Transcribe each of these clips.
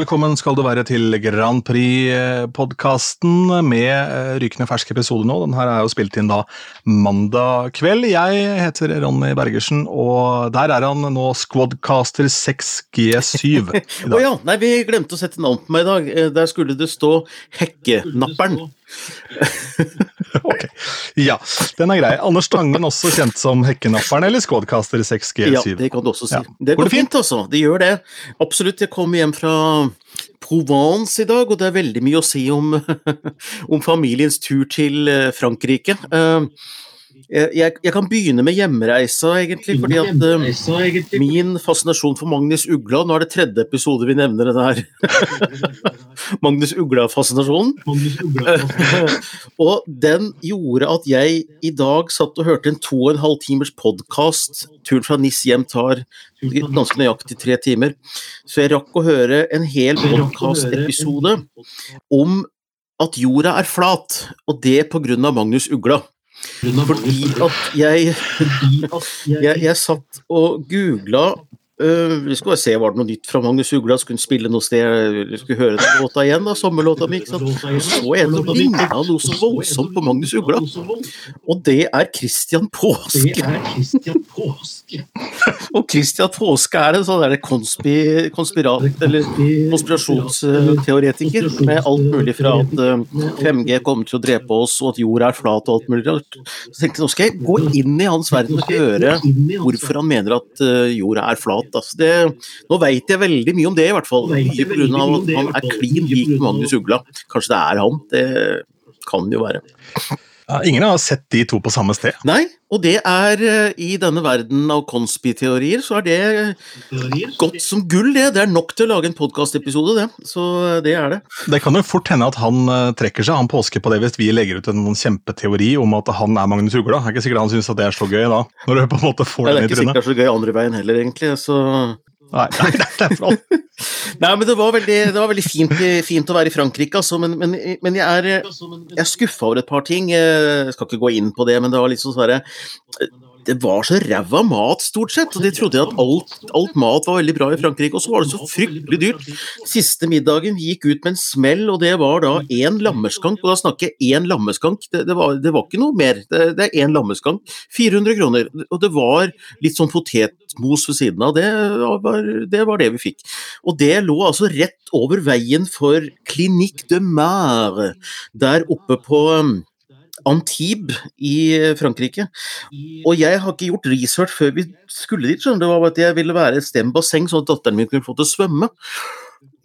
Velkommen skal du være til Grand Prix-podkasten med eh, rykende fersk episode nå. Den her er jo spilt inn da mandag kveld. Jeg heter Ronny Bergersen, og der er han nå Squadcaster 6G7 i Å dag. ja, nei, vi glemte å sette navn på meg i dag. Eh, Der skulle det stå Hekkenapperen. Ok. Ja, den er grei. Anders Tangen, også kjent som Hekkenapperen eller Squadcaster 6G7. Ja, det kan du også si. Ja. Det Går går det fint? fint, altså. Det gjør det. Absolutt. Jeg kom hjem fra Provence i dag, og det er veldig mye å si om, om familiens tur til eh, Frankrike. Eh, Jeg, jeg kan begynne med hjemreisa, egentlig, fordi at eh, min fascinasjon for Magnus Ugla Nå er det tredje episode vi nevner den her. Magnus Ugla-fascinasjonen. og den gjorde at jeg i dag satt og hørte en to og en halv timers podkast. Turen fra NIS hjem tar ganske nøyaktig tre timer. Så jeg rakk å høre en hel podkastepisode om at jorda er flat, og det på grunn av Magnus Ugla. Fordi at jeg, jeg, jeg satt og googla øh, Vi skulle se var det noe nytt fra Magnus Ugla. Skulle han spille noe sted, jeg skulle høre den låta igjen, da, sommerlåta mi. ikke sant? Og så en som ligna noe så voldsomt på Magnus Ugla, og det er Christian Påske. Og Christian Påske er en sånn der konspi, konspirat, eller konspirasjonsteoretiker med alt mulig fra at uh, 5G kommer til å drepe oss, og at jorda er flat og alt mulig rart. Så tenkte jeg nå skal jeg gå inn i hans verden og høre hvorfor han mener at uh, jorda er flat. Altså det, nå veit jeg veldig mye om det, i hvert fall. Mye pga. at han er klin lik Magnus Ugla. Kanskje det er han. Det kan jo være. Ja, ingen har sett de to på samme sted. Nei, og det er øh, i denne verden av konspiteorier, så er det godt som gull, det. Det er nok til å lage en podkastepisode, det. Så øh, det er det. Det kan jo fort hende at han eh, trekker seg, han påsker på det hvis vi legger ut en kjempeteori om at han er Magnus Ugla. Det er ikke sikkert han syns det er så gøy da, når du på en måte får Nei, det er ikke sikkert det er så gøy andre veien heller, egentlig. Så Nei, nei, det flott. Nei, men det var veldig, det var veldig fint, fint å være i Frankrike, altså. Men, men, men jeg er, jeg er skuffa over et par ting. Jeg skal ikke gå inn på det, men det var litt sånn sånn det var så ræva mat, stort sett. og De trodde at alt, alt mat var veldig bra i Frankrike, og så var det så fryktelig dyrt. Siste middagen vi gikk ut med en smell, og det var da én lammeskank. Og da snakker jeg én lammeskank, det, det, var, det var ikke noe mer. Det, det er én lammeskank. 400 kroner. Og det var litt sånn potetmos ved siden av. Det var, det var det vi fikk. Og det lå altså rett over veien for Clinique de Mer, der oppe på Antibes i Frankrike. Og jeg har ikke gjort research før vi skulle dit. skjønner du, Det var at jeg ville være et sted med basseng, sånn at datteren min kunne få til å svømme.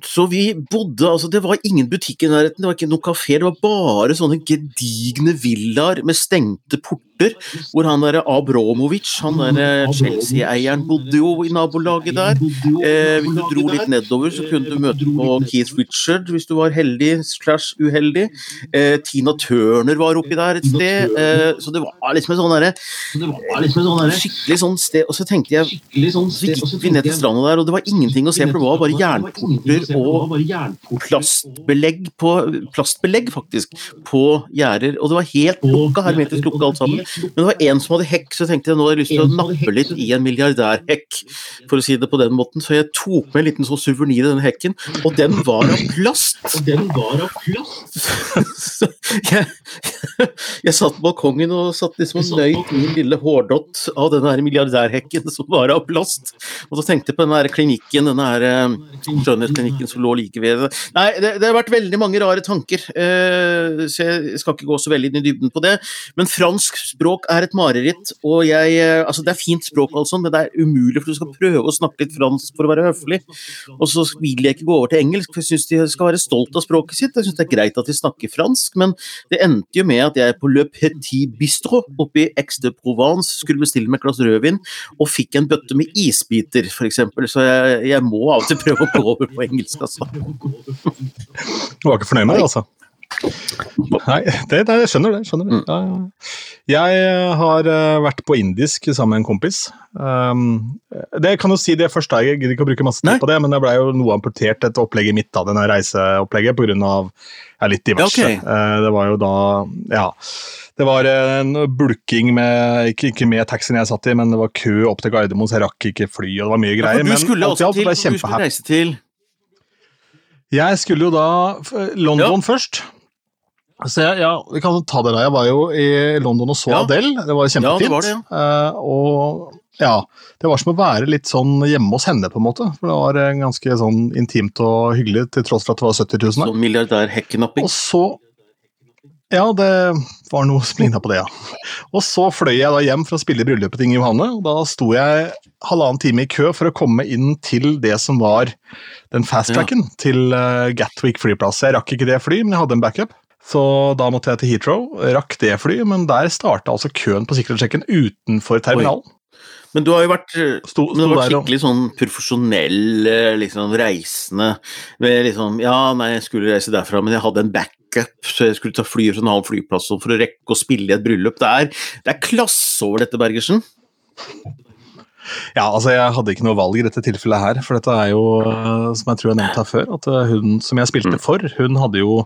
Så vi bodde altså Det var ingen butikk i nærheten, det var ikke noen kafé, det var bare sånne gedigne villaer med stengte porter, hvor han der Abromovic, han der Chelsea-eieren, bodde jo i nabolaget der. Eh, hvis du dro litt nedover, så kunne du møte på Keith Richard hvis du var heldig slash uheldig. Eh, Tina Turner var oppi der et sted. Eh, så det var liksom et sånn derre Skikkelig sånn sted. Og så tenkte jeg Så gikk vi ned til stranda der, og det var ingenting å se, for det var bare jernporter og plastbelegg på Plastbelegg, faktisk, på gjerder. Og det var helt lukka, hermetisk lukka alt sammen. Men det var en som hadde hekk, så jeg tenkte jeg nå har jeg lyst til å nappe litt i en milliardærhekk, for å si det på den måten. Så jeg tok med en liten sånn suvenir i den hekken, og den var av plast. Så jeg, jeg satt på balkongen og satt liksom og nøyt min lille hårdott av denne her milliardærhekken som var av plast. Og så tenkte jeg på den her klinikken, denne her eh, skjønnhetsklinikken som lå like ved Nei, det, det har vært veldig mange rare tanker, eh, så jeg skal ikke gå så veldig inn i dybden på det. Men fransk språk er et mareritt, og jeg eh, Altså, det er fint språk, altså, men det er umulig, for du skal prøve å snakke litt fransk for å være høflig. Og så vil jeg ikke gå over til engelsk, for jeg syns de skal være stolt av språket sitt. Jeg syns det er greit at de snakker fransk, men det endte jo med at jeg på Le Petit Bistro oppe i Aix de Provence skulle bestille meg et glass rødvin, og fikk en bøtte med isbiter, f.eks. Så jeg, jeg må av og til prøve å gå over på engelsk, altså. Du var ikke fornøyd med det, altså? Nei, det, det, jeg skjønner det. skjønner det. Ja, ja. Jeg har eh, vært på indisk sammen med en kompis. Um, det kan jo si det først, jeg gidder ikke å bruke masse tid på det, men det blei jo noe amputert et opplegget mitt, av denne reiseopplegget pga. Ja, litt diverse. Okay. Uh, Eh, det var jo da Ja. Det var en bulking med ikke, ikke med taxien jeg satt i, men det var kø opp til Gardermoen, så jeg rakk ikke fly, og det var mye greier. Ja, du men skulle alt alt til ble du skulle reise til Jeg skulle jo da London ja. først. Så jeg, ja, vi kan ta det da. Jeg var jo i London og så ja. Adele. Det var kjempefint. Ja, det var det, ja. Uh, og ja, det var som å være litt sånn hjemme hos henne, på en måte. For det var ganske sånn intimt og hyggelig, til tross for at det var 70 000 her. Så milliardær-hekkenapping? Og så Ja, det var noe som ligna på det, ja. Og så fløy jeg da hjem for å spille i bryllupet til Inge Johanne, og da sto jeg halvannen time i kø for å komme inn til det som var den fast-tracken ja. til uh, Gatwick flyplass. Jeg rakk ikke det fly, men jeg hadde en backup. Så da måtte jeg til Heathrow, rakk det flyet, men der starta altså køen på sikkerhetssjekken utenfor terminalen. Oi. Men du har jo vært, sto, sto du har vært skikkelig sånn profesjonell liksom, reisende. Med liksom Ja, nei, jeg skulle reise derfra, men jeg hadde en backup, så jeg skulle ta fly fra en annen flyplass for å rekke å spille i et bryllup. Det er, det er klasse over dette, Bergersen. Ja, altså jeg hadde ikke noe valg i dette tilfellet her, for dette er jo, som jeg tror jeg nevnte her før, at hun som jeg spilte mm. for, hun hadde jo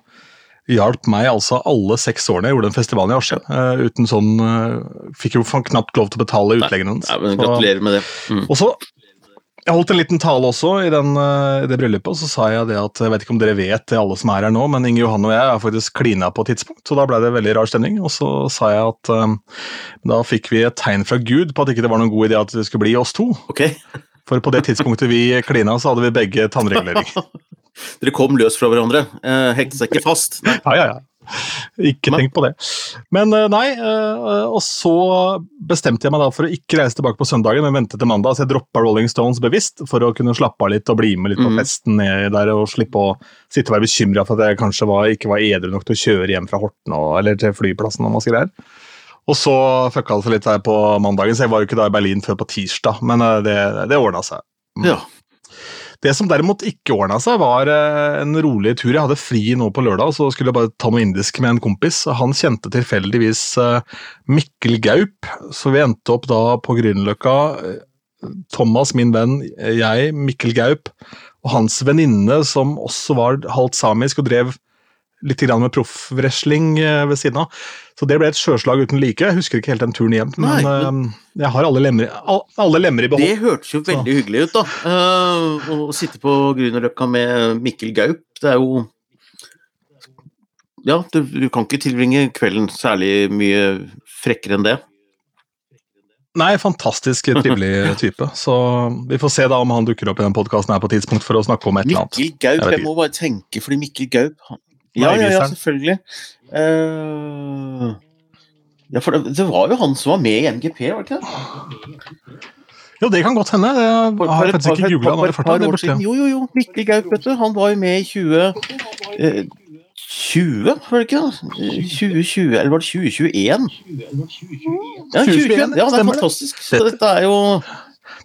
hjalp meg altså alle seks årene jeg gjorde den festivalen i Askim. Uh, uten sånn uh, Fikk jo knapt lov til å betale utleggene hennes. Gratulerer med det. Mm. Og så jeg holdt en liten tale også i, den, uh, i det bryllupet, og så sa jeg det at jeg vet ikke om dere vet det, alle som er her nå, men Inge Johan og jeg er faktisk klina på et tidspunkt, så da ble det veldig rar stemning. Og så sa jeg at da fikk vi et tegn fra Gud på at ikke det var noen god idé at det skulle bli oss to. Okay. For på det tidspunktet vi klina, så hadde vi begge tannregulering. Dere kom løs fra hverandre. hengte hekte seg ikke fast. Nei. Ja, ja, ja. Ikke tenk på det. Men eh, nei, eh, og så bestemte jeg meg da for å ikke reise tilbake på søndagen, men vente til mandag. Så jeg droppa Rolling Stones bevisst for å kunne slappe av litt og bli med litt på mm. festen der og slippe å sitte og være bekymra for at jeg kanskje var, ikke var edru nok til å kjøre hjem fra Horten og, eller til flyplassen og masse greier. Og så fucka det seg litt der på mandagen, så jeg var jo ikke da i Berlin før på tirsdag, men eh, det, det ordna seg. Ja. Det som derimot ikke ordna seg, var eh, en rolig tur. Jeg hadde fri nå på lørdag, så skulle jeg bare ta noe indisk med en kompis. Han kjente tilfeldigvis eh, Mikkel Gaup, så vi endte opp da på Grünerløkka. Thomas, min venn, jeg, Mikkel Gaup og hans venninne, som også var halvt samisk og drev litt med proffwrestling eh, ved siden av. Så det ble et sjøslag uten like. Jeg husker ikke helt den turen hjem, men Nei, men... Uh, jeg har alle lemmer, alle lemmer, i behold. Det hørtes jo veldig så. hyggelig ut, da. Uh, å sitte på Grünerløkka med Mikkel Gaup, det er jo Ja, du, du, kan ikke tilbringe kvelden særlig mye frekkere enn det. Nei, fantastisk trivelig type. Så vi får se da om han dukker opp i den podkasten her på tidspunkt for å snakke om et eller annet. Mikkel Gaup, jeg, jeg må bare tenke, fordi Mikkel Gaup ja, ja, ja, selvfølgelig. Uh, ja, for det, det, var jo han som var med i MGP, var det ikke det? Jo, det kan godt hende. Jeg har faktisk ikke googla han i farta. Jo, jo, jo. Mikkel Gaup, vet du. Han var jo med i 20... Eh, 20, var det ikke? 2020, eller var det 2021? Ja, 2021. Ja, det er fantastisk. Så dette er jo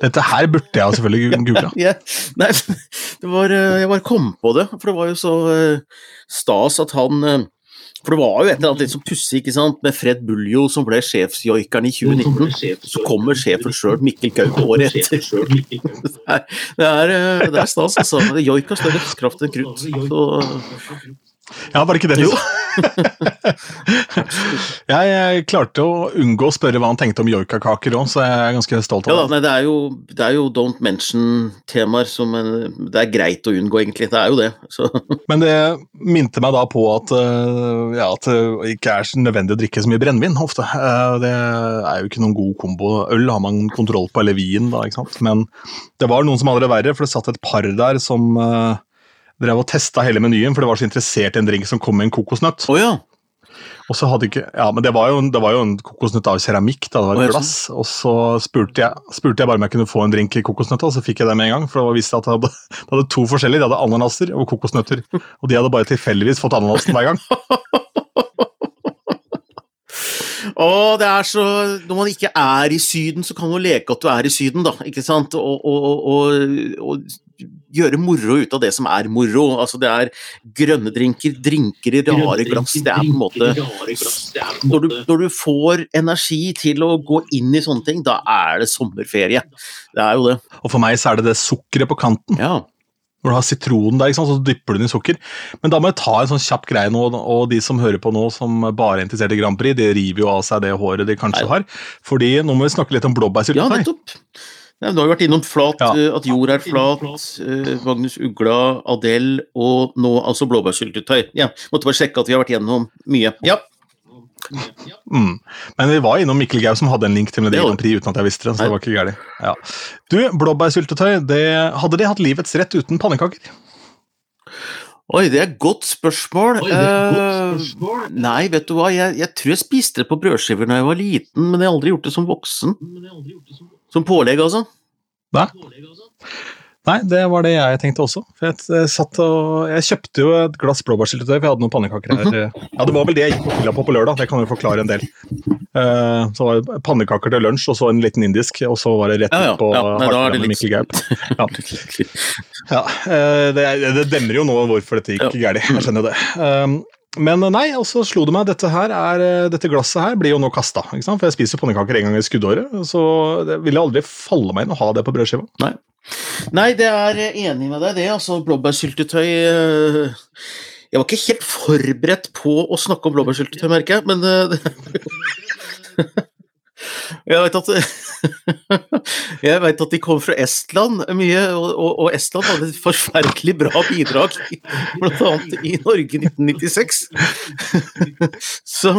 dette her burde jeg selvfølgelig googla. ja, nei, det var, eh, jeg bare kom på det, for det var jo så uh, stas at han uh, For det var jo et eller annet litt som pussig ikke sant, med Fred Buljo som ble sjefsjoikeren i 2019. Så kommer sjefen sjøl, Mikkel Gaup, året etter. Det er, det er stas, altså. Joik har større kraft enn krutt. Så ja, var det ikke det du sa? jeg, klarte å unngå å spørre hva han tenkte om joikakaker òg, så jeg er ganske stolt av ja, det. Nei, det, er jo, det er jo don't mention-temaer som det er greit å unngå, egentlig. Det er jo det. Så. Men det minte meg da på at, eh, ja, at det ikke er så nødvendig å drikke så mye brennevin ofte. Eh, det er jo ikke noen god kombo. Øl har man kontroll på, eller vin, da, ikke sant. Men det var noen som hadde det verre, for det satt et par der som eh, drev og testa hele menyen, for det var så interessert i en drink som kom med en kokosnøtt. Oh, ja. Og så hadde ikke, ja, men Det var jo, det var jo en kokosnøtt av keramikk, da, det var et oh, glass. Og så spurte jeg, spurte jeg, bare om jeg kunne få en drink i kokosnøtta, og så fikk jeg det med en gang. For det visste at det hadde, det hadde to forskjellige. De hadde ananaser og kokosnøtter. Og de hadde bare tilfeldigvis fått ananasen hver gang. Å, det er så Når man ikke er i Syden, så kan man leke at du er i Syden, da. Ikke sant? Og, og, og, og gjøre moro ut av det som er moro. Altså det er grønne drinker, drinker i rare glass. Det er på en måte når du, når du, får energi til å gå inn i sånne ting, da er det sommerferie. Det er jo det. Og for meg så er det det sukkeret på kanten. Ja. Når du har sitronen der, så dypper du den i sukker. Men da må jeg ta en sånn kjapp greie nå, og de som hører på nå som bare er interessert i Grand Prix, de river jo av seg det håret de kanskje Nei. har. Fordi nå må vi snakke litt om blåbærsyltetøy. Ja, nettopp. Nei, du har jo vært innom flat, Ja. eh, at jord er flat, eh, Magnus Ugla, Adele og nå altså blåbærsyltetøy. Ja, måtte bare sjekke at vi har vært gjennom mye. Ja. Mm. Men vi var innom Mikkel Gau som hadde en link til Melodi Det Grand Prix uten at jeg visste det. så det var ikke gærlig. Ja. Du, blåbærsyltetøy, det, hadde de hatt livets rett uten pannekaker? Oi, det er et godt spørsmål. Oi, godt spørsmål. Uh, nei, vet du hva, jeg, jeg tror jeg spiste det på brødskiver da jeg var liten, men jeg har aldri gjort det som voksen. Men det har Som pålegg, altså. Nei. Nei, det var det jeg tenkte også. For jeg, eh, satt og, jeg kjøpte jo et glass blåbærsyltetøy, for jeg hadde noen pannekaker her. Ja, Det var vel det jeg gikk på fylla på på lørdag, det kan jo forklare en del. Uh, så var det pannekaker til lunsj, og så en liten indisk, og så var det rett Ja, ja. ut på Ja, Hartland med Mikkel Gaup. Ja. Ja, uh, det, det demrer jo nå hvorfor dette gikk gærent. Jeg skjønner jo det. Um, Men nei, og så slo det meg dette her er, eh, dette glasset her blir jo nå kasta. For jeg spiser pannekaker en gang i skuddåret, så det ville aldri falle meg inn å ha det på brødskiva. Nei. Nei, det er eh, enig med deg, det. Altså, blåbærsyltetøy eh, Jeg var ikke helt forberedt på å snakke om blåbærsyltetøy, merker jeg, men eh, Jeg vet at Jeg vet at de kom fra Estland mye, og, og, Estland hadde et forferdelig bra bidrag, bl.a. i Norge 1996. Så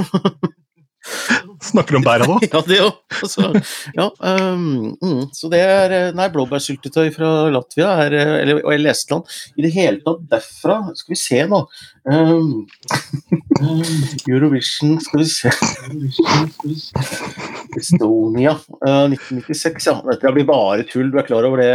Snakker du om bæra nå? Ja, det òg. Altså, ja, um, mm, så det er Nei, blåbærsyltetøy fra Latvia, er, eller, eller Estland I det hele tatt derfra Skal vi se nå um, Eurovision Skal vi se Estonia uh, 1996, ja. Dette blir bare tull, du er klar over det?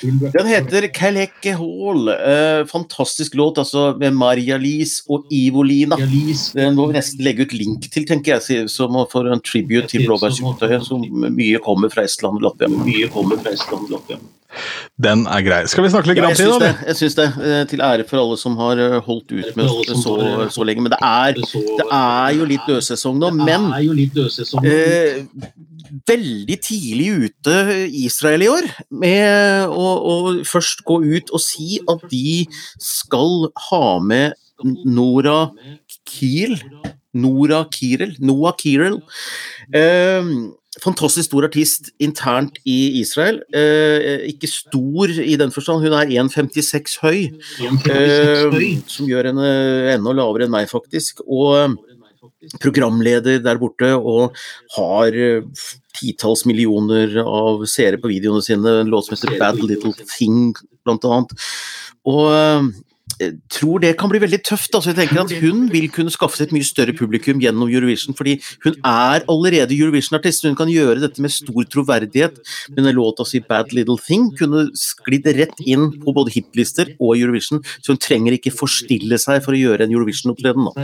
Tull, Den heter Kaleke Hall. Uh, fantastisk låt, altså med Maria-Lis og Ivo-Lina. Den må vi nesten legge ut link til, tenker jeg, som for en tribute til blåbærsyltetøyet, som mye kommer fra Estland og Latvia. Mye kommer fra Estland og Latvia. Den er grei. Skal vi snakke litt Ja, Grand Prix, da? det. Jeg syns det. eh, Til ære for alle som har eh, holdt ut med det så, så lenge. Men det er, det er jo litt dødsesong nå. Men eh, veldig tidlig ute Israel i år med å, å først gå ut og si at de skal ha med Nora Kiel. Nora Kirel. Noah Kirel. Eh, fantastisk stor artist internt i Israel. Eh, ikke stor i den forstand, hun er 1,56 høy. Eh, som gjør henne enda lavere enn meg, faktisk. Og eh, programleder der borte og har eh, titalls millioner av seere på videoene sine. En låt som heter Bad Little Thing, blant annet. Og eh, tror det kan bli veldig tøft. Altså jeg tenker at Hun vil kunne skaffe seg et mye større publikum gjennom Eurovision, fordi hun er allerede Eurovision-artist. Hun kan gjøre dette med stor troverdighet. Men en låt si 'Bad Little Thing' kunne sklidd rett inn på både hitlister og Eurovision, så hun trenger ikke forstille seg for å gjøre en Eurovision-opptreden. da.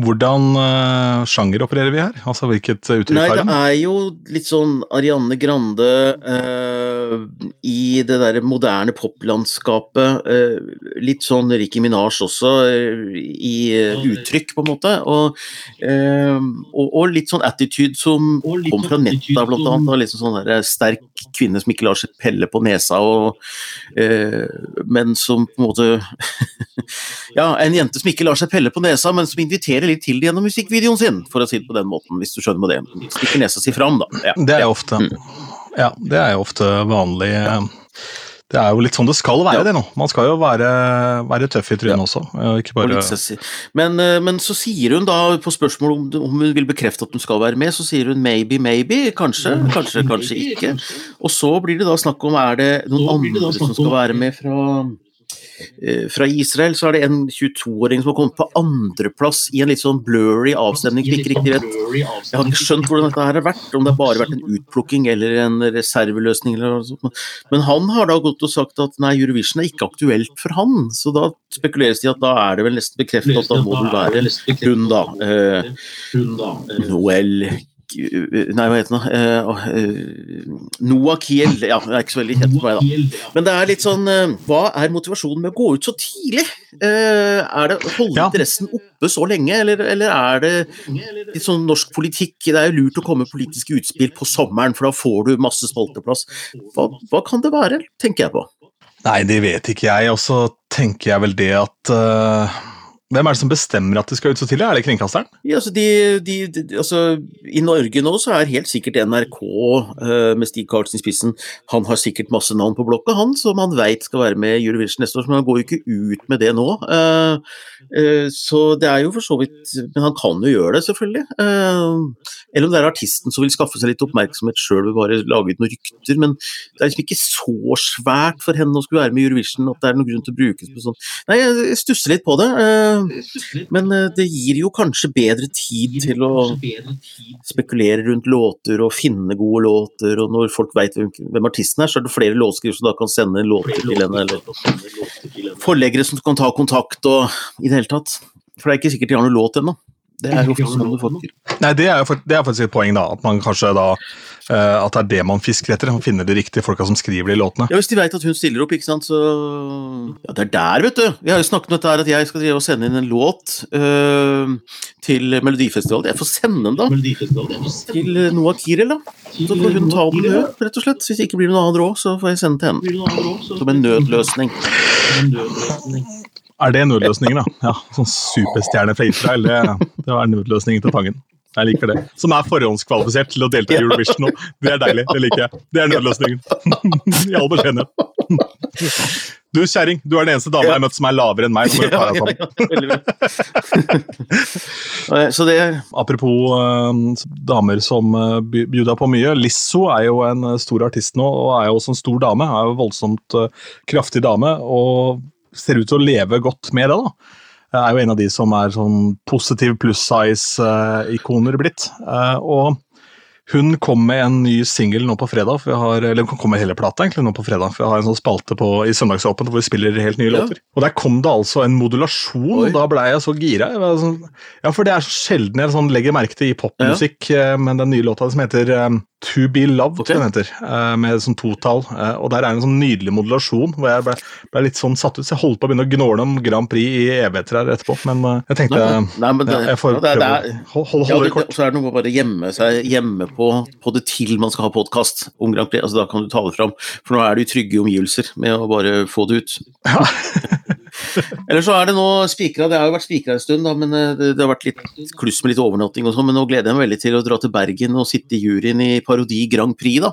Hvordan uh, sjanger opererer vi her? Altså hvilket uh, uttrykk Nei, det er jo litt sånn Arianne Grande uh, i det derre moderne poplandskapet. Eh, litt sånn Ricky Minaj også, eh, i eh, uttrykk, på en måte. Og, eh, og, og litt sånn attitude som kom fra netta, blant annet. Og liksom sånn der, sterk kvinne som ikke lar seg pelle på nesa, og, eh, men som på en måte Ja, en jente som ikke lar seg pelle på nesa, men som inviterer litt til det gjennom musikkvideoen sin, for å si det på den måten, hvis du skjønner med det. Stikker nesa si fram, da. Ja. Det er jo ofte Ja, det er jo ofte vanlig. eh, Det er jo litt sånn det skal være, Ja. det nå. Man skal jo være, være tøff i trynet også. og Ikke Og bare litt. Men, eh, men så sier hun da, på spørsmål om, om hun vil bekrefte at hun skal være med, så sier hun maybe, maybe, kanskje, kanskje, kanskje ikke. Og så blir det da snakk om er det noen andre som skal være med fra eh, fra Israel så er det en 22-åring som har kommet på andreplass i en litt sånn blurry avstemning. som Ikke riktig vet. Jeg har ikke skjønt hvordan dette her har vært, om det har bare vært en utplukking eller en reserveløsning. Eller noe sånt. Men han har da gått og sagt at nei, Eurovision er ikke aktuelt for han. Så da spekuleres det i at da er det vel nesten bekreftet at da må det være hun, da. Eh, Noel Nei, hva heter den? Uh, Noah Kiel. Ja, det er ikke så veldig kjent for meg, da. Men det er litt sånn eh, Hva er motivasjonen med å gå ut så tidlig? Eh, er det å holde Ja. interessen oppe så lenge, eller, eller er det litt sånn norsk politikk? Det er jo lurt å komme med politiske utspill på sommeren, for da får du masse spalteplass. Hva, hva kan det være, tenker jeg på. Nei, det vet ikke jeg. Og så tenker jeg vel det at eh, Hvem er det som bestemmer at det skal ut så tidlig? Er det kringkasteren? Ja, altså, de, de, de, altså, I Norge nå så er helt sikkert NRK uh, med Stig Karlsen i spissen Han har sikkert masse navn på blokka, han, som han veit skal være med i Eurovision neste år. Men han går jo ikke ut med det nå. Uh, uh, så det er jo for så vidt Men han kan jo gjøre det, selvfølgelig. eller om det er artisten som vil skaffe seg litt oppmerksomhet sjøl ved bare lage ut noen rykter. Men det er liksom ikke så svært for henne å skulle være med i Eurovision at det er noen grunn til å bruke det på sånn Nei, jeg stusser litt på det. Men eh, det gir jo kanskje bedre tid til å spekulere rundt låter og finne gode låter, og når folk veit hvem artisten er, så er det flere låtskrivere som da kan sende låter til henne, eller forleggere som kan ta kontakt og i det hele tatt. For det er ikke sikkert de har noen låt ennå. Det er jo sånn du får Nei, det er, det er faktisk et poeng, da. At man kanskje da uh, At det er det man fisker etter. Man finner de riktige folka som skriver de låtene. Ja, Hvis de veit at hun stiller opp, ikke sant, så Ja, det er der, vet du. Vi har jo snakket om dette her, at jeg skal drive og sende inn en låt uh, til Melodifestivalen. Jeg får sende den, da. Til Noah Kirel, da. Så får hun ta den nød, rett og slett. Hvis det ikke blir noen annen råd, så får jeg sende den til henne. Som en nødløsning. Som en nødløsning. Er det nødløsningen, da? Ja, sånn superstjerne fra Israel. Det, det er nødløsningen til Tangen. Jeg liker det. Som er forhåndskvalifisert til å delta i Eurovision nå. Det er deilig. Det liker jeg. Det er nødløsningen. I all beskjedenhet. Du kjerring, du er den eneste dama jeg har møtt som er lavere enn meg. Ja, ja, ja, det... Apropos uh, damer som uh, bjuda på mye. Lisso er jo en uh, stor artist nå, og er jo også en stor dame. Er jo voldsomt uh, kraftig dame. og ser ut til å leve godt med det. da. Jeg er jo en av de som er sånn positiv pluss size-ikoner blitt. Eh, og hun kom med en ny singel nå på fredag, for jeg har, eller hun kom med hele plata egentlig nå på fredag, for jeg har en sånn spalte på, i Søndagsåpent hvor vi spiller helt nye ja. låter. Og der kom det altså en modulasjon, Oi. og da blei jeg så gira. Jeg sånn, ja, for det er så sjelden jeg sånn legger merke til i popmusikk, ja. Eh, men den nye låta som heter um, To Be Loved, okay. den heter, uh, med sånn totall. Uh, og der er en sånn nydelig modulasjon hvor jeg ble, ble, litt sånn satt ut. Så jeg holdt på å begynne å gnåle om Grand Prix i evigheter her etterpå, men uh, jeg tenkte nei, nei, men det, ja, jeg får prøve holde, holde det kort. Så er det noe med å bare gjemme seg hjemme på, på, det til man skal ha podkast om Grand Prix. Altså, da kan du ta det fram, for nå er det jo trygge omgivelser med å bare få det ut. Ja. Eller så er det nå spikra, det har jo vært spikra en stund, da, men eh, det, det, har vært litt kluss med litt overnatting og sånn. Men nå gleder jeg meg veldig til å dra til Bergen og sitte i juryen i Parodi Grand Prix, da.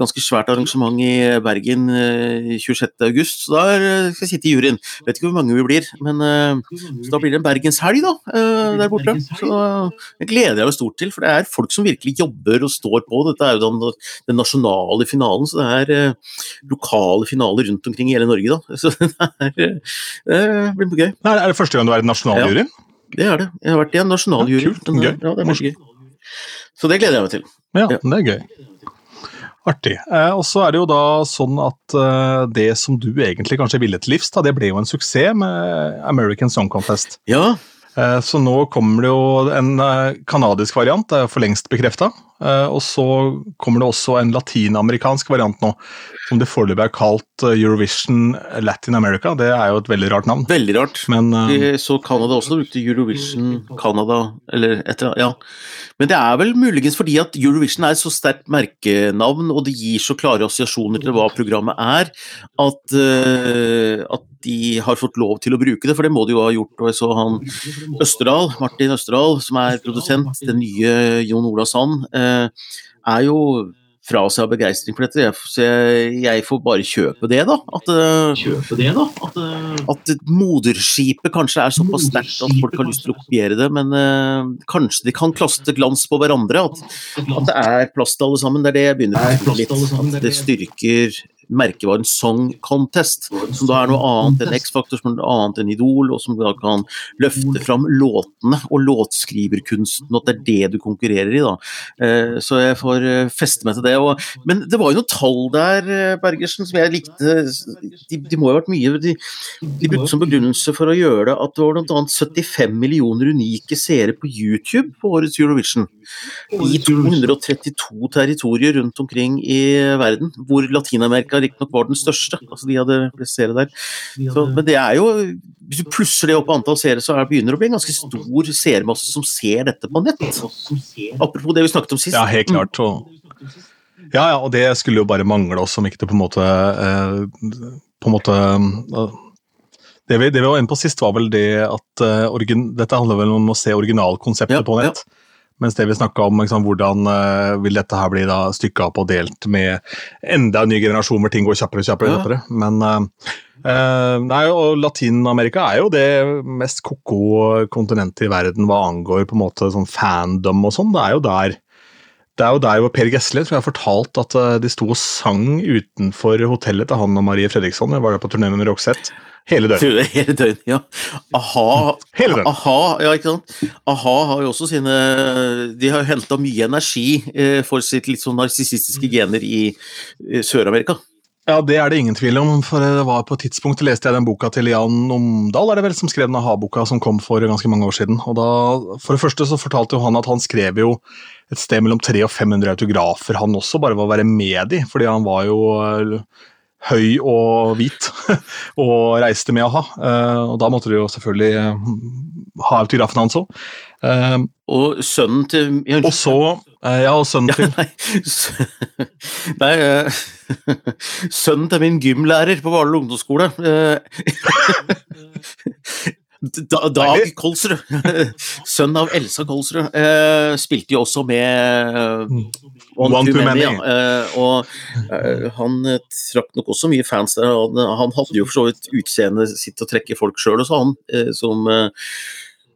Ganske svært arrangement i Bergen 26.8, eh, så da skal jeg sitte i juryen. Vet ikke hvor mange vi blir, men eh, da blir det en bergenshelg, da, der borte. Så jeg gleder meg stort til, for det er folk som virkelig jobber og står på. Dette er jo den, den nasjonale finalen, så det er lokale finaler rundt omkring i hele Norge, da. Så det er det blir gøy. Er det første gang du er i nasjonaljuryen? Ja, det er det. Jeg har vært i en nasjonaljury. Ja, kult, gøy. Ja, det er gøy. Så det gleder jeg meg til. Ja, ja. det er gøy. Artig. Eh, og så er det jo da sånn at eh, det som du egentlig kanskje ville til livs, da, det ble jo en suksess med American Song Contest. Ja. Eh, så nå kommer det jo en eh, kanadisk variant, det er for lengst bekrefta. Eh, og så kommer det også en latinamerikansk variant nå, som det foreløpig er kalt Eurovision Latin America. Det er jo et veldig rart navn. Veldig rart. Men, Vi så Canada også brukte Eurovision Canada, eller etter, ja. Men det er vel muligens fordi at Eurovision er et så sterkt merkenavn, og det gir så klare assosiasjoner til hva programmet er, at, at de har fått lov til å bruke det, for det må de jo ha gjort. Og jeg så han Østerdal, Martin Østerdal, som er produsent, den nye Jon Ola Sand. Eh, er jo fra seg av begeistring for dette. Så jeg, får bare kjøpe det, da. At, eh, kjøpe det, da. At, eh, at moderskipet kanskje er såpass sterkt at folk har lyst til å kopiere det. Men uh, kanskje de kan klaste glans på hverandre. At, at, det er plass til alle sammen. Det er det jeg begynner å litt. At det styrker merkevaren Song Contest, som da er noe annet enn X-Factor, som er noe annet enn Idol, og som da kan løfte fram låtene og låtskriverkunsten, og at det er det du konkurrerer i. da. Eh, så jeg får eh, feste meg til det. Men det var jo noen tall der, eh, Bergersen, som jeg likte. De, de må jo ha vært mye De, de brukte som begrunnelse for å gjøre det at det var bl.a. 75 millioner unike seere på YouTube på årets Eurovision. I 232 territorier rundt omkring i verden, hvor Latin-Amerika Amerika riktignok var den største. altså De hadde flest seere der. Så, men det er jo Hvis du plusser det opp på antall seere, så begynner det å bli en ganske stor seermasse som ser dette på nett. Apropos det vi snakket om sist. Ja, helt klart. Og, ja, ja, og det skulle jo bare mangle oss om ikke det på en måte eh, På en måte eh, Det vi, det vi var inne på sist, var vel det at uh, origin, dette handler vel om å se originalkonseptet Ja, på nett. Mens det vi snakka om, liksom, hvordan uh, vil dette her bli da stykka opp og delt med enda en ny generasjon hvor ting går kjappere og kjappere. og Ja. kjappere. Men uh, nei, og Latin-Amerika er jo det mest ko-ko kontinentet i verden hva angår på en måte sånn fandom og sånn. Det er jo der det er jo der hvor Per Gessle tror jeg har fortalt at de sto og sang utenfor hotellet til han og Marie Fredriksson. Jeg var der på turné med Roxette hele døgnet. Hele døgnet, ja. A-ha, Hele døgnet. a-ha, ja, ikke sant? A-ha har jo også sine De har henta mye energi eh, for sitt litt sånn narsissistiske gener i eh, Sør-Amerika. Ja, det er det ingen tvil om, for det var på et tidspunkt leste jeg den boka til Jan Omdal, er det vel, som skrev den aha-boka som kom for ganske mange år siden. Og da, For det første så fortalte jo han at han skrev jo et sted mellom 300 og 500 autografer, han også, bare ved å være med i, fordi han var jo øh, høy og hvit og reiste med a-ha. Eh, og da måtte du jo selvfølgelig eh, ha autografen hans òg. Og sønnen til ja, og så eh, Ja, og sønnen til Nei, s- nei eh, Sønnen til min gymlærer på Hvaler ungdomsskole. eh, Da- Dag. Kolsrud, sønn av Elsa Kolsrud, eh, spilte jo også med eh, One, One Too Too Many. Many. ja. Eh, og eh, han eh, trakk nok også mye fans der. Han, han hadde jo for så vidt utseendet sitt å trekke folk sjøl og så han som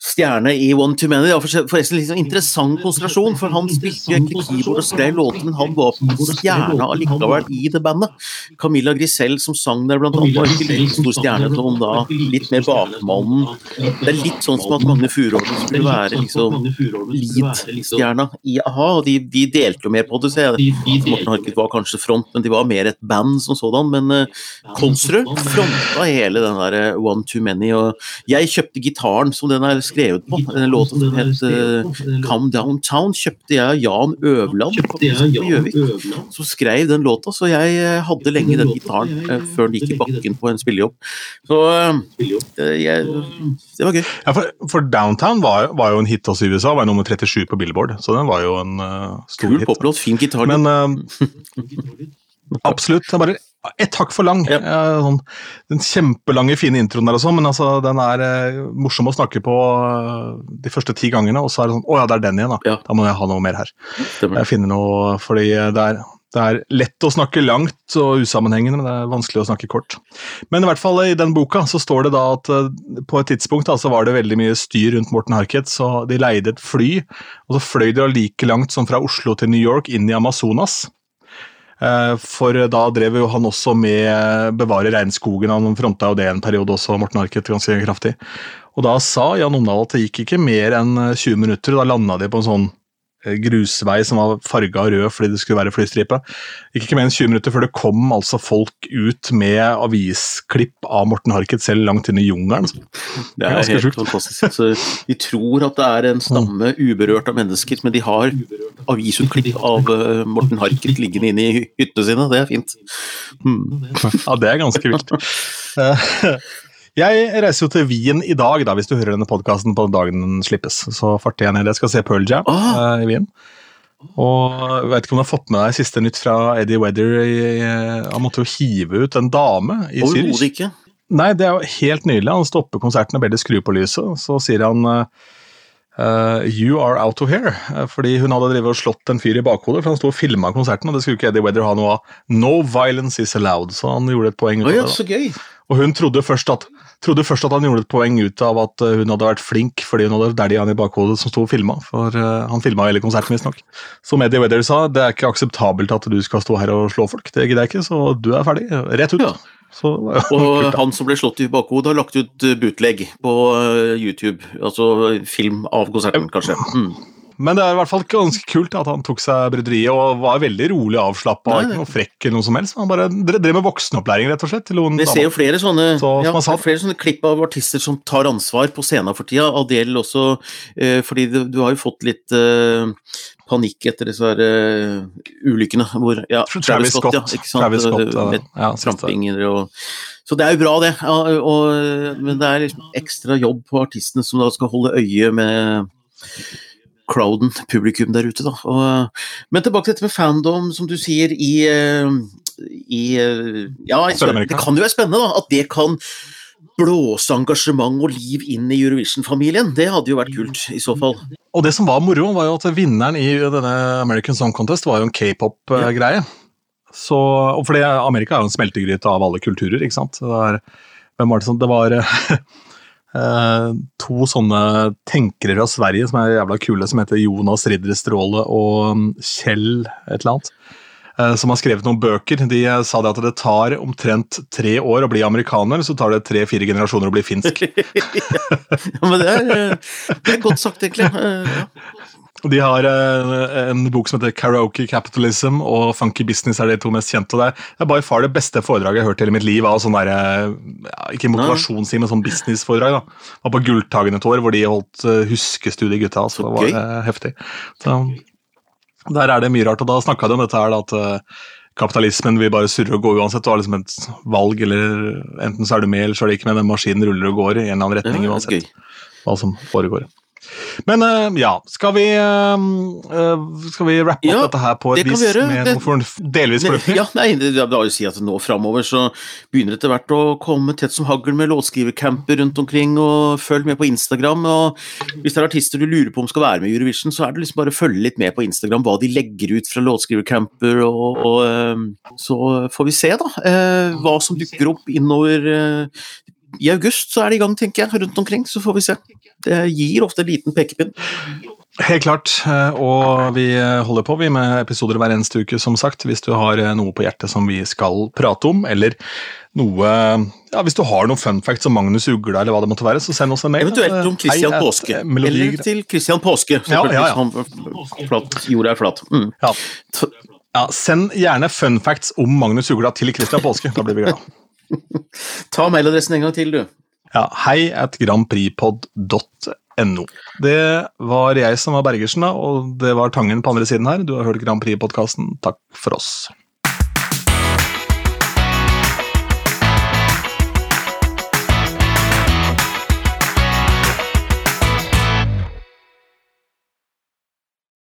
stjerne i One Too Many. Det var forresten sånn interessant konsentrasjon, for han spilte egentlig keyboard og skrev låter, men han var stjerna allikevel i det bandet. Camilla Grisell som sang der blant annet, var ikke like stor stjerne som da, litt mer bakmannen. Det er litt sånn som at Magne Furuholm skulle være liksom lead-stjerna i a-ha, og de, de delte jo mer på det, ser jeg, altså, Morten Harket var kanskje front, men de var mer et band som sådan, men uh, Konsrud fronta hele den der eh, One Too Many, og jeg kjøpte gitaren som den er skrevet på, En låt som het uh, Come Downtown, kjøpte jeg av Jan Øvland på Gjøvik, som skrev den låta, så jeg eh, hadde lenge den gitaren uh, før den gikk i bakken på en spillejobb. Så det, jeg, det var gøy. Ja, for, for Downtown var, var jo en hit også i USA, var nummer 37 på Billboard, så den var jo en uh, stor Kul hit. poplåt, fin gitar. Men absolutt. Er bare ett hakk for lang. Ja. Eh, sånn, den kjempelange, fine introen der og sånn, men altså, den er eh, morsom å snakke på eh, de første ti gangene, og så er det sånn Å ja, det er den igjen, da. Ja. Da må jeg ha noe mer her. Stemmer. Jeg finner noe, fordi det er, det er lett å snakke langt og usammenhengende, men det er vanskelig å snakke kort. Men i hvert fall i den boka så står det da at eh, på et tidspunkt da, så var det veldig mye styr rundt Morten Harket, så de leide et fly, og så fløy de like langt som fra Oslo til New York inn i Amazonas. Eh, For da drev jo han også med Bevare regnskogen, han fronta jo det en periode også, Morten Arket, ganske kraftig. Og da sa Jan Omdal at det gikk ikke mer enn eh, 20 minutter, da landa de på en sånn eh, grusvei som var farga rød fordi det skulle være flystripe. Gikk ikke mer enn 20 minutter før det kom altså folk ut med avisklipp av Morten Harket selv langt inn i jungelen. Det er Ganske helt sjukt. fantastisk. Så de tror at det er en stamme uberørt av mennesker, men de har avisutklipp av eh, Morten Harket liggende inne i hyttene sine. Det er fint. Mm. Ja, det er ganske vilt. Eh, Jeg reiser jo til Wien i dag, da, hvis du hører denne podkasten på dagen den slippes. Så farter jeg ned. Jeg skal se Pearl Jam oh. uh, i Wien. Og jeg vet ikke om du har fått med deg siste nytt fra Eddie Weather. I, han måtte jo hive ut en dame i Overhodet Zürich. ikke. Nei, det er jo helt nydelig. Han stopper konserten og ber de skru på lyset. Så sier han uh, You are out of here. Eh, Fordi hun hadde drevet og slått en fyr i bakhodet, for han sto og filma konserten, og det skulle ikke Eddie Weather ha noe av. No violence is allowed, så han gjorde et poeng ut av det. så gøy. Og hun trodde først at trodde først at han gjorde et poeng ut av at eh, hun hadde vært flink fordi hun hadde daddy han i bakhodet som sto og filma. For eh, han filma hele konserten, visstnok. Som Eddie Weather sa, det er ikke akseptabelt at du skal stå her og slå folk. Det gidder jeg ikke, så du er ferdig. Rett ut. Ja. Så ja, Og kult, han som ble slått i bakhodet, har lagt ut eh, bootleg på YouTube. Altså film av konserten, kanskje. Mm. Men det er i hvert fall ganske kult at han tok seg bryderiet og var veldig rolig avslappa. Ikke noe frekk eller noe som helst. Han bare dre- drev med voksenopplæring, rett og slett. Til noen Vi ser jo flere sånne, Så, ja, flere sånne klipp av artister som tar ansvar på scenen for tida. Adele også, eh, fordi du, du har jo fått litt eh, panikk etter disse her, eh, ulykkene. Hvor, ja, Travis Scott. ja, ikke sant? Travis Scott, uh, med Ja, trampinger og Så det er jo bra, det. Ja, og, men det er liksom ekstra jobb på artistene som da skal holde øye med crowden, publikum der ute, da. Og, men tilbake til dette med fandom, som du sier, i, eh, i eh, Ja, det kan jo være spennende, da. At det kan blåse engasjement og liv inn i Eurovision-familien. Det hadde jo vært kult, i så fall. Og det som var moro, var jo at vinneren i denne American Song Contest var jo en k-pop-greie. Så, og fordi Amerika er jo en smeltegryte av alle kulturer, ikke sant. Det var, hvem var det som Det var eh, to sånne tenkere fra Sverige som er jævla kule, som heter Jonas Ridderstråle og mm, Kjell et eller annet. eh, Som har skrevet noen bøker. De eh, sa det at det tar omtrent tre år å bli amerikaner, så tar det tre-fire generasjoner å bli finsk. ja, men det er, det er godt sagt, egentlig. Ja. De har eh, en bok som heter Karaoke Capitalism og Funky Business er de to mest kjente. Det er, by far det beste foredraget jeg har hørt i hele mitt liv. av sånn der, eh, Ikke motivasjonstid, men sånn businessforedrag. da. Det var på Gulltagen et år, hvor de holdt uh, huskestudie, gutta. Så det var eh, heftig. Så, der er det mye rart. og Da snakka de om dette her, da, at eh, kapitalismen vil bare surre og gå uansett. Du har liksom et valg, eller enten så er du med, eller så er du ikke med. Den maskinen ruller og går i en eller annen retning Ja, uansett gøy. hva som foregår. Men eh, ja, skal vi, eh, eh, skal vi rappe opp Ja, dette her på et det vis med Det- noe en delvis fornuftig? Ja, nei, det, det vil å si at nå framover så begynner det etter hvert å komme tett som hagl med låtskrivercamper rundt omkring, og følg med på Instagram. og Hvis det er artister du lurer på om skal være med i Eurovision, så er det liksom bare å følge litt med på Instagram hva de legger ut fra låtskrivercamper, og, og så får vi se, da, hva som dukker opp innover i august så er det i gang, tenker jeg, rundt omkring, så får vi se. Det gir ofte en liten pekepinn. Helt klart, eh, og vi holder på vi med episoder hver eneste uke, som sagt. Hvis du har eh, noe på hjertet som vi skal prate om, eller noe ja, Hvis du har noen fun facts om Magnus Ugla, eller hva det måtte være, så send oss en mail. Eventuelt om Christian Hei Påske. eh, Eller til Christian Påske. Ja, ja, ja. selvfølgelig, Flat, jorda er flat. Mm. Ja. Ja, send gjerne fun facts om Magnus Ugla til Christian Påske. Da blir vi glad. Ta mailadressen en gang til, du. Ja, hei at grandpripod.no. Det var jeg som var Bergersen, da, og det var Tangen på andre siden her. Du har hørt Grand Prix-podkasten. Takk for oss.